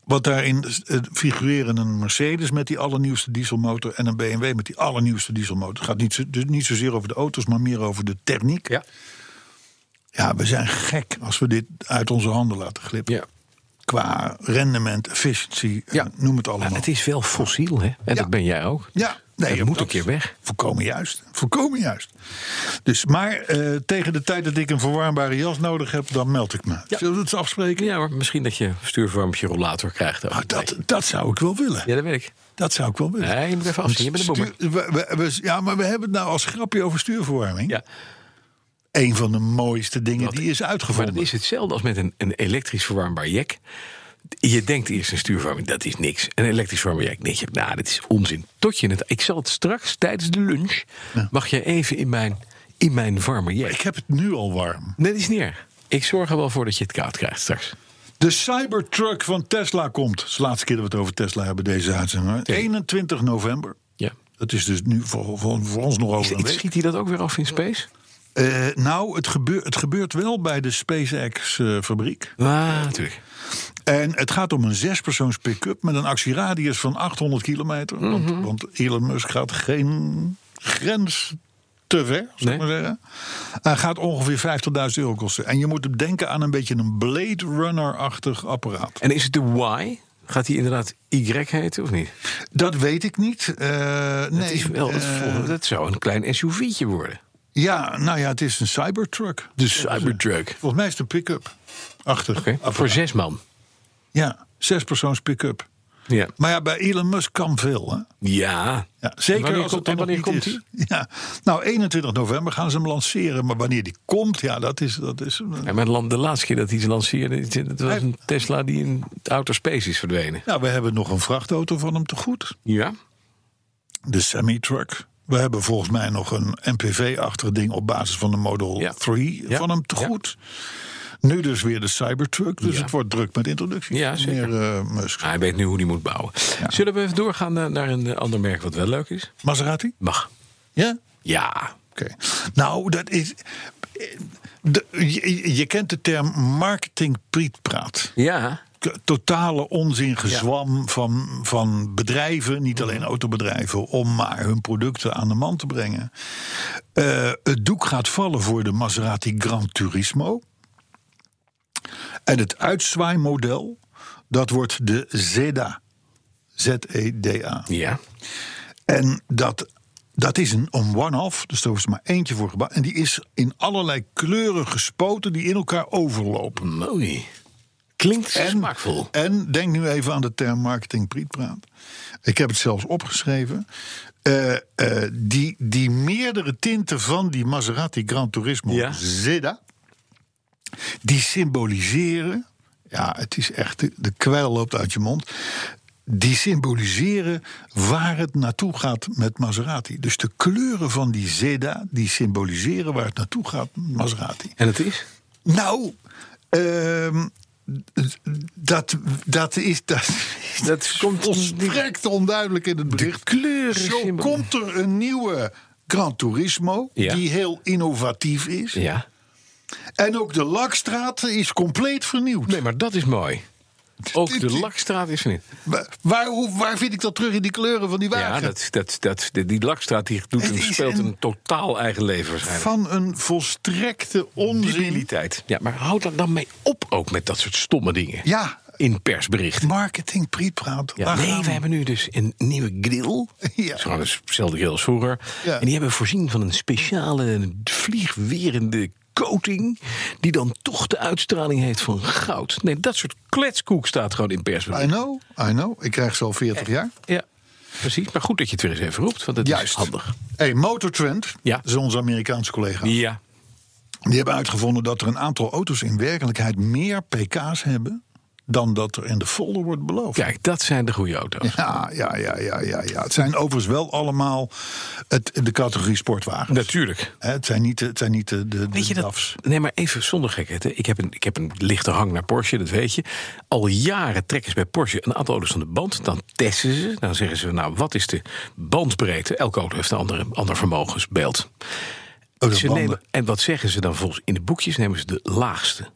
Wat daarin eh, figureren een Mercedes met die allernieuwste dieselmotor... en een BMW met die allernieuwste dieselmotor. Het gaat niet, zo, dus niet zozeer over de auto's, maar meer over de techniek. Ja. Ja, we zijn gek als we dit uit onze handen laten glippen. Ja. Qua rendement, efficiëntie, Ja. en noem het allemaal. Maar het is wel fossiel, hè? En dat ben jij ook. Ja, nee, dat moet dat een keer weg. Voorkomen juist. Voorkomen juist. Dus, maar eh, tegen de tijd dat ik een verwarmbare jas nodig heb, dan meld ik me. Zullen we het afspreken? Ja hoor, misschien dat je stuurverwarmpje rollator krijgt. ook. Ah, dat, dat zou ik wel willen. Ja, dat weet ik. Dat zou ik wel willen. Nee, je moet even afzien. Je bent een ja, maar we hebben het nou als grapje over stuurverwarming. Ja, Een van de mooiste dingen Dat- die is maar uitgevonden. dat is hetzelfde als met een, een elektrisch verwarmbaar jack. Je denkt eerst een stuurverwarming, dat is niks. Een elektrisch verwarmbaar jack, denk je, nou, dit is onzin. Tot je het, ik zal het straks tijdens de lunch, mag je even in mijn, in mijn warme jack. Ik heb het nu al warm. Nee, dat is niet erg. Ik zorg er wel voor dat je het koud krijgt straks. De Cybertruck van Tesla komt. Dat is de laatste keer dat we het over Tesla hebben, deze uitzending. hoor. 21 november. Ja. Dat is dus nu voor, voor, voor ons nog over een week. Schiet hij dat ook weer af in space? Eh, nou, het, gebeur, het gebeurt wel bij de SpaceX-fabriek. Ah, natuurlijk. en het gaat om een zespersoons pick-up met een actieradius van 800 kilometer. Mhm. want, want Elon Musk gaat geen grens te ver, zou ik Nee. maar zeggen. Hij gaat ongeveer 50.000 euro kosten. En je moet denken aan een beetje een Blade Runner-achtig apparaat. En is het de Y? Gaat hij inderdaad Y heten of niet? Dat weet ik niet. Eh, nee, Het is wel, eh, dat zou een klein SUV'tje worden. Ja, nou ja, het is een Cybertruck. De Cybertruck. Volgens mij is het een pick-up. Apparaat. voor zes man. Ja, zespersoons pick-up. Ja. Maar ja, bij Elon Musk kan veel, hè? Ja. Ja, zeker Wanneer als het wanneer komt is. Ja, nou, 21 november gaan ze hem lanceren. Maar wanneer die komt, ja, dat is... Dat is Ja, maar de laatste keer dat hij ze lanceerde, dat was een Tesla die in outer space is verdwenen. ja, we hebben nog een vrachtauto van hem te goed. Ja. De semi-truck. We hebben volgens mij nog een MPV-achtig ding op basis van de Model Ja. 3 Ja. van hem te Ja. goed. Nu dus weer de Cybertruck. Dus het wordt druk met introducties. Ja, zeker. Meneer eh, Musk. Hij weet nu hoe hij moet bouwen. Zullen we even doorgaan naar, een eh, ander merk wat wel leuk is? Maserati? Mag. Ja? Ja. Oké. Nou, dat is. De, je, je kent de term marketing-prietpraat. Ja. Totale onzin gezwam van, van bedrijven, niet alleen autobedrijven, om maar hun producten aan de man te brengen. Eh, het doek gaat vallen voor de Maserati Gran Turismo. En het uitzwaaimodel, dat wordt de Zeda. Z-E-D-A. Ja. En dat, dat is een, een one-off, dus daar is maar eentje voor gebouwd. En die is in allerlei kleuren gespoten die in elkaar overlopen. Mooi. Klinkt smaakvol. En denk nu even aan de term marketing prietpraat. Ik heb het zelfs opgeschreven. Eh, eh, die, die meerdere tinten van die Maserati Gran Turismo Ja. Zeda... die symboliseren... ja, het is echt... de- de kwijl loopt uit je mond... die symboliseren waar het naartoe gaat met Maserati. Dus de kleuren van die Zeda... die symboliseren waar het naartoe gaat met Maserati. En het is? Nou, ehm, dat, dat is. Dat, Dat komt volstrekt onduidelijk in het bericht. Zo komt er een nieuwe Gran Turismo. Ja. Die heel innovatief is. Ja. En ook de lakstraat is compleet vernieuwd. Nee, maar dat is mooi. Ook de lakstraat is vernieuwd. Waar, waar, waar vind ik dat terug in die kleuren van die wagen? Ja, dat, dat, dat, die- lakstraat die doet een, speelt een- een totaal eigen leven waarschijnlijk. Van een volstrekte onzin. Ja, maar houd dan dan mee op ook met dat soort stomme dingen. Ja, In persberichten. marketing prietpraat. Ja, nee, we hebben nu dus een nieuwe grill. Ja. Het is gewoon dezelfde grill als vroeger. Ja. En die hebben voorzien van een speciale vliegwerende coating... die dan toch de uitstraling heeft van goud. Nee, dat soort kletskoek staat gewoon in I persberichten. know, I know. Ik krijg ze al 40 jaar. Ja. precies. Maar goed dat je het weer eens even roept, want het is handig. Hey, Motortrend, Ja. dat is onze Amerikaanse collega. Ja, Die hebben uitgevonden dat er een aantal auto's in werkelijkheid meer pk's hebben dan dat er in de folder wordt beloofd. kijk, dat zijn de goede auto's. Ja, ja, ja, ja, ja, ja. Het zijn overigens wel allemaal het, de categorie sportwagens. Natuurlijk. Het zijn niet, de- het zijn niet de, de, Weet je dat? DAF's. Nee, maar even zonder gekheid. hè. Ik heb, een, ik heb een lichte hang naar Porsche, dat weet je. Al jaren trekken ze bij Porsche een aantal auto's van de band. Dan testen ze. Dan zeggen ze, nou, wat is de bandbreedte? Elke auto heeft een andere, ander vermogensbeeld. Oh, Ze nemen, en wat zeggen ze dan volgens in de boekjes? Nemen ze de laagste.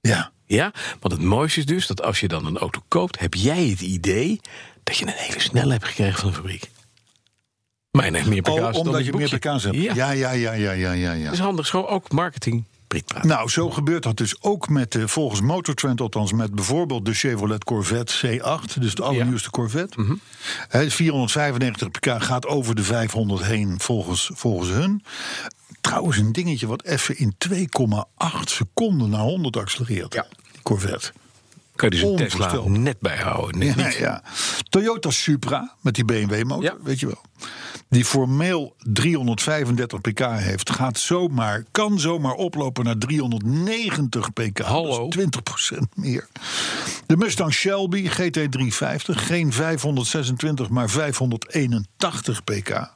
Ja. Ja, want het mooiste is dus dat als je dan een auto koopt, heb jij het idee dat je een hele snelle hebt gekregen van de fabriek. Mijn heeft meer pk's Oh, omdat je meer pk's hebt. Ja, Ja, ja, ja, ja, ja, ja. ja. dat is handig. Zo ook marketing. Nou, zo gebeurt dat dus ook met, de, volgens Motortrend althans, met bijvoorbeeld de Chevrolet Corvette C8, dus de allernieuwste Corvette. Hè, 495 pk gaat over de 500 heen volgens, volgens hun. Trouwens, een dingetje wat even in 2,8 seconden naar 100 accelereert. Ja. Corvette. Kan je dus een Tesla net bijhouden. Net Ja. Toyota Supra met die BMW-motor, Ja. weet je wel. Die formeel 335 pk heeft, gaat zomaar, kan zomaar oplopen naar 390 pk. Hallo. Dus 20% meer. De Mustang Shelby GT350, geen 526, maar 581 pk.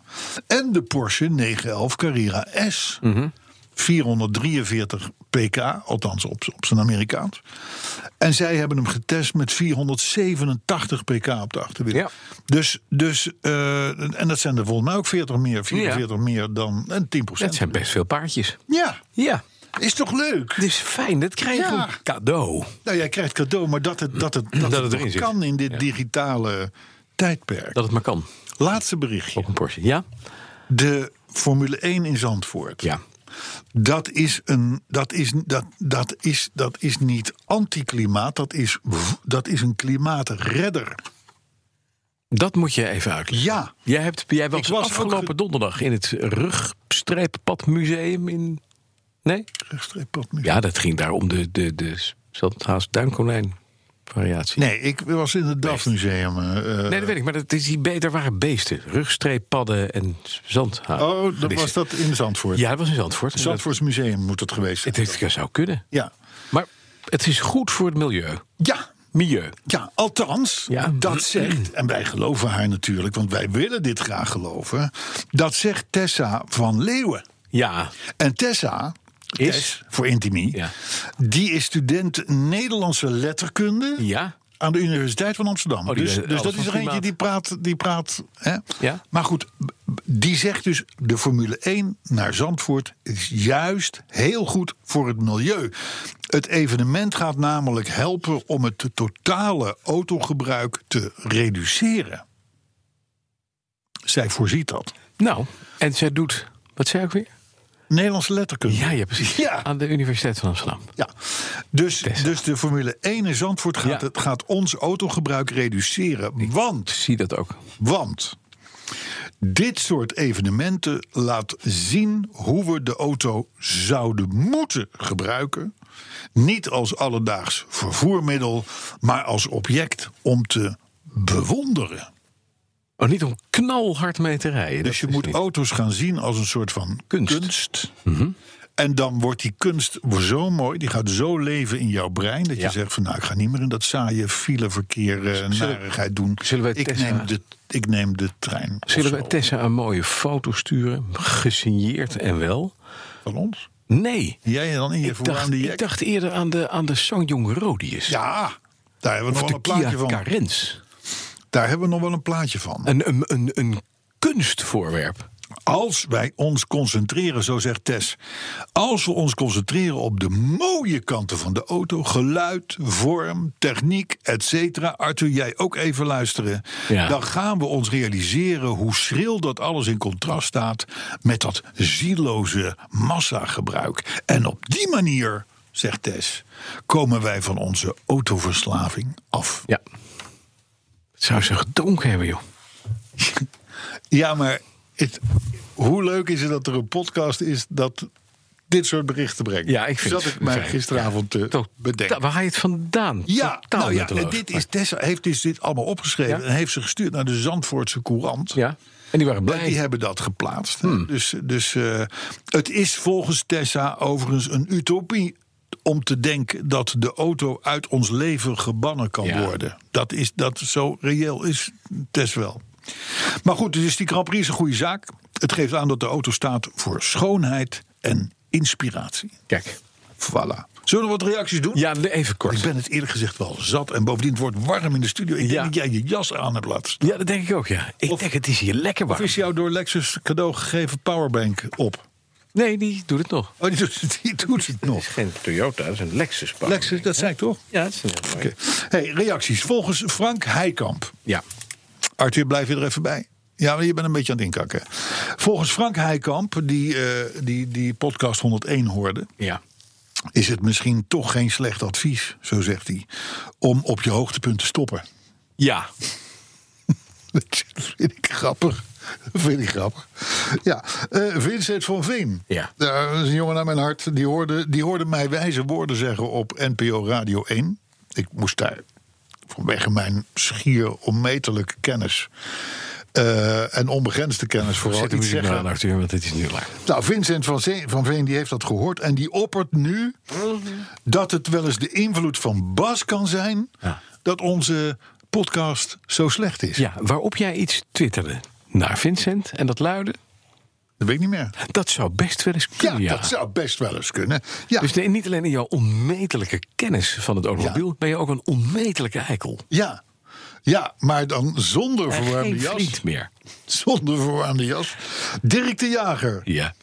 En de Porsche 911 Carrera S. 443 pk, althans op, op zijn Amerikaans. En zij hebben hem getest met 487 pk op de achterwiel. Ja. Dus, dus eh, en dat zijn er volgens mij ook 40 meer, 44 meer dan en 10% Dat zijn best veel paardjes. Ja, Ja, is toch leuk? het is fijn. Dat krijg je Ja. cadeau. Nou, jij krijgt cadeau, maar dat het, dat het, dat Dat het erin zit. kan in dit Ja. digitale tijdperk. Dat het maar kan. Laatste berichtje. Op een Porsche. Ja? De Formule 1 in Zandvoort. Ja. Dat is, een, dat, is, dat, dat, is, dat is niet anticlimaat, dat is, dat is een klimaatredder. Dat moet je even uitleggen. Ja, Jij, hebt, jij was, afgelopen ge- donderdag in het Rugstreeppadmuseum in... Nee? rechtstreeppad nu. Ja, dat ging daar om de, de, de Zandhaas duinkonijn variatie. Nee, ik was in het DAF-museum. eh, eh, Nee, dat weet ik, maar dat is die beter waren beesten. Rugstreeppadden en zandhaas. oh, dat was dat in Zandvoort. Ja, dat was in Zandvoort. Het Zandvoorts Museum moet het geweest zijn. Het, het zou kunnen. Ja. Maar het is goed voor het milieu. Ja, Milieu. Ja, althans, Ja. dat zegt, en wij geloven haar natuurlijk, want wij willen dit graag geloven. Dat zegt Tessa van Leeuwen. Ja, En Tessa, Is? Voor Intimie, Ja. die is student Nederlandse letterkunde ja. aan de Universiteit van Amsterdam. Oh, dus dus dat is er eentje die praat. Die praat hè? Ja. Maar goed, die zegt dus: de Formule 1 naar Zandvoort is juist heel goed voor het milieu. Het evenement gaat namelijk helpen om het totale autogebruik te reduceren. Zij voorziet dat. Nou, en zij doet... Wat zei ik weer? Nederlandse letterkunde. Ja, ja, precies. Ja. Aan de Universiteit van Amsterdam. Ja, dus, Tessa. dus de Formule 1 in Zandvoort gaat, Ja. het, gaat ons autogebruik reduceren. Want Zie dat ook. Want dit soort evenementen laat zien hoe we de auto zouden moeten gebruiken. Niet als alledaags vervoermiddel, maar als object om te bewonderen. Oh, niet om knalhard mee te rijden. Dus je moet niet. auto's gaan zien als een soort van Kunst. kunst. En dan wordt die kunst zo mooi, die gaat zo leven in jouw brein... dat je zegt van nou, ik ga niet meer in dat saaie fileverkeer eh, Zullen- narigheid doen. zullen wij ik, Tessa- neem de, ik neem de trein. Zullen we Tessa een mooie foto sturen? Gesigneerd en wel? Van ons? Nee. Jij dan in je Ik dacht, ik dacht eerder aan de, aan de Sangyong Rodius. Ja, daar hebben we of nog wel een Kia plaatje van. Carens. Daar hebben we nog wel een plaatje van. Een, een, een, een kunstvoorwerp. Als wij ons concentreren, zo zegt Tess. Als we ons concentreren op de mooie kanten van de auto, geluid, vorm, techniek, etc. Arthur, jij ook even luisteren. Ja. Dan gaan we ons realiseren hoe schril dat alles in contrast staat met dat zieloze massagebruik. En op die manier, zegt Tess, komen wij van onze autoverslaving af. Ja. Zou ze gedronken hebben, joh. Ja, maar het, hoe leuk is het dat er een podcast is dat dit soort berichten brengen. Ja, ik vind Zat ik mij gisteravond te bedenken. Waar haal je het vandaan? Ja, nou ja, en dit is, Tessa heeft dus dit allemaal opgeschreven Ja? en heeft ze gestuurd naar de Zandvoortse Courant. Ja, en die waren blij. En die hebben dat geplaatst. Hmm. Dus, dus eh, het is volgens Tessa overigens een utopie om te denken dat de auto uit ons leven gebannen kan Ja. worden. Dat is dat zo reëel is Tess wel. Maar goed, dus die Grand Prix is een goede zaak. Het geeft aan dat de auto staat voor schoonheid en inspiratie. Kijk. Voilà. Zullen we wat reacties doen? Ja, even kort. Ik ben het eerlijk gezegd wel zat. En bovendien het wordt warm in de studio. Ik Ja. denk dat jij je jas aan hebt laten staan. Ja, dat denk ik ook, ja. Ik Of- denk, het is hier lekker Of warm. is jou door Lexus cadeau gegeven powerbank op? Nee, die doet het nog. Oh, die doet, die doet het nog. geen Toyota, dat is een Lexus. Lexus, dat zei ik toch? Ja, dat is een heel mooi. Hey, reacties. Volgens Frank Heikamp. Ja. Arthur, blijf je er even bij? Ja, maar je bent een beetje aan het inkakken. Volgens Frank Heikamp, die, eh, die, die podcast 101 hoorde... Ja. is het misschien toch geen slecht advies, zo zegt hij... om op je hoogtepunt te stoppen. Ja. Dat vind ik grappig. Dat vind ik grappig. Ja, eh, Vincent van Veen. Ja. dat is een jongen naar mijn hart. Die hoorde, die hoorde mij wijze woorden zeggen op NPO Radio 1. Ik moest daar vanwege mijn schier onmetelijke kennis... eh, en onbegrensde kennis vooral Zet iets maar zeggen. aan, Arthur, want het is nu klaar. Nou, Vincent van, Zee- van Veen die heeft dat gehoord. En die oppert nu dat het wel eens de invloed van Bas kan zijn... Ja. dat onze podcast zo slecht is. Ja, waarop jij iets twitterde naar Vincent en dat luidde... Dat weet ik niet meer. Dat zou best wel eens kunnen, ja. dat zou best wel eens kunnen. Ja, Dus nee, niet alleen in jouw onmetelijke kennis van het automobiel... ben je ook een onmetelijke eikel. ja. ja maar dan zonder verwarmde geen jas. vriend meer. Zonder verwarmde jas. Dirk de Jager, Ja.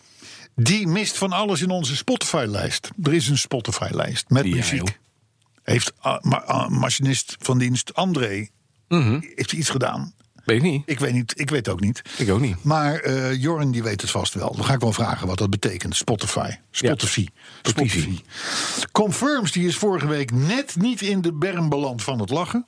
die mist van alles in onze Spotify-lijst. Er is een Spotify-lijst met Ja, muziek. joh. heeft ah, ma- ah, machinist van dienst André Mhm. heeft iets gedaan? Weet ik niet. Ik weet, niet, ik weet ook niet. Ik ook niet. Maar eh Jorn die weet het vast wel. Dan ga ik wel vragen wat dat betekent. Spotify. Spotify. Spotify. Spotify. Confirms die is vorige week net niet in de berm beland van het lachen.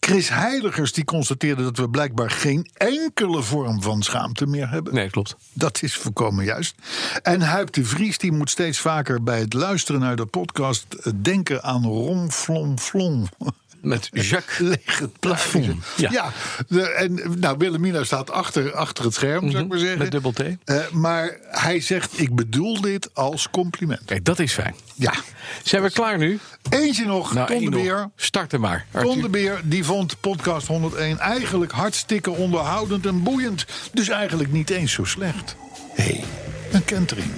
Chris Heiligers die constateerde dat we blijkbaar geen enkele vorm van schaamte meer hebben. Nee, klopt. Dat is volkomen juist. En Huip de Vries die moet steeds vaker bij het luisteren naar de podcast eh, denken aan Rom Flom Flom. Met Jacques Plafond. Ja, Ja. de, en nou, Willemina staat achter, achter het scherm, zou ik maar zeggen. Met dubbel T. Eh, maar hij zegt, ik bedoel dit als compliment. Kijk, dat is fijn. Ja. Zijn we klaar nu? Eentje nog, Nou, Ton de. Beer. Er maar. Arthur. Ton de Beer, die vond podcast 101 eigenlijk hartstikke onderhoudend en boeiend. Dus eigenlijk niet eens zo slecht. Hé, hey, een kentering.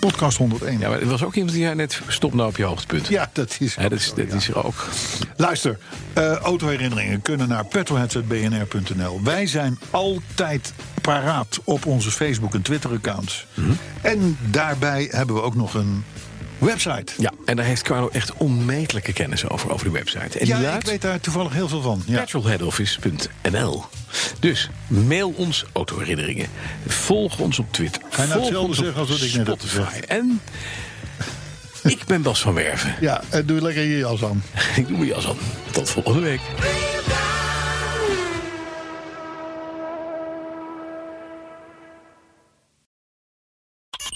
Podcast 101. Ja, maar er was ook iemand die jij net stop nou op je hoogtepunt. Ja, dat is. Hè, dat is, dat is er ook. Luister, eh, autoherinneringen kunnen naar petrolheads.bnr.nl. Wij zijn altijd paraat op onze Facebook- en Twitter-accounts. Mhm. En daarbij hebben we ook nog een website. Ja, en daar heeft Carlo echt onmetelijke kennis over, over die website. En Ja, die ik weet daar toevallig heel veel van. Ja. petrolheadoffice.nl. Dus mail ons autoherinneringen. Volg ons op Twitter. Ga je nou hetzelfde zeggen als wat ik net heb gezegd? En ik ben Bas van Werven. ja, en doe lekker je jas aan. Ik doe mijn jas aan. Tot volgende week.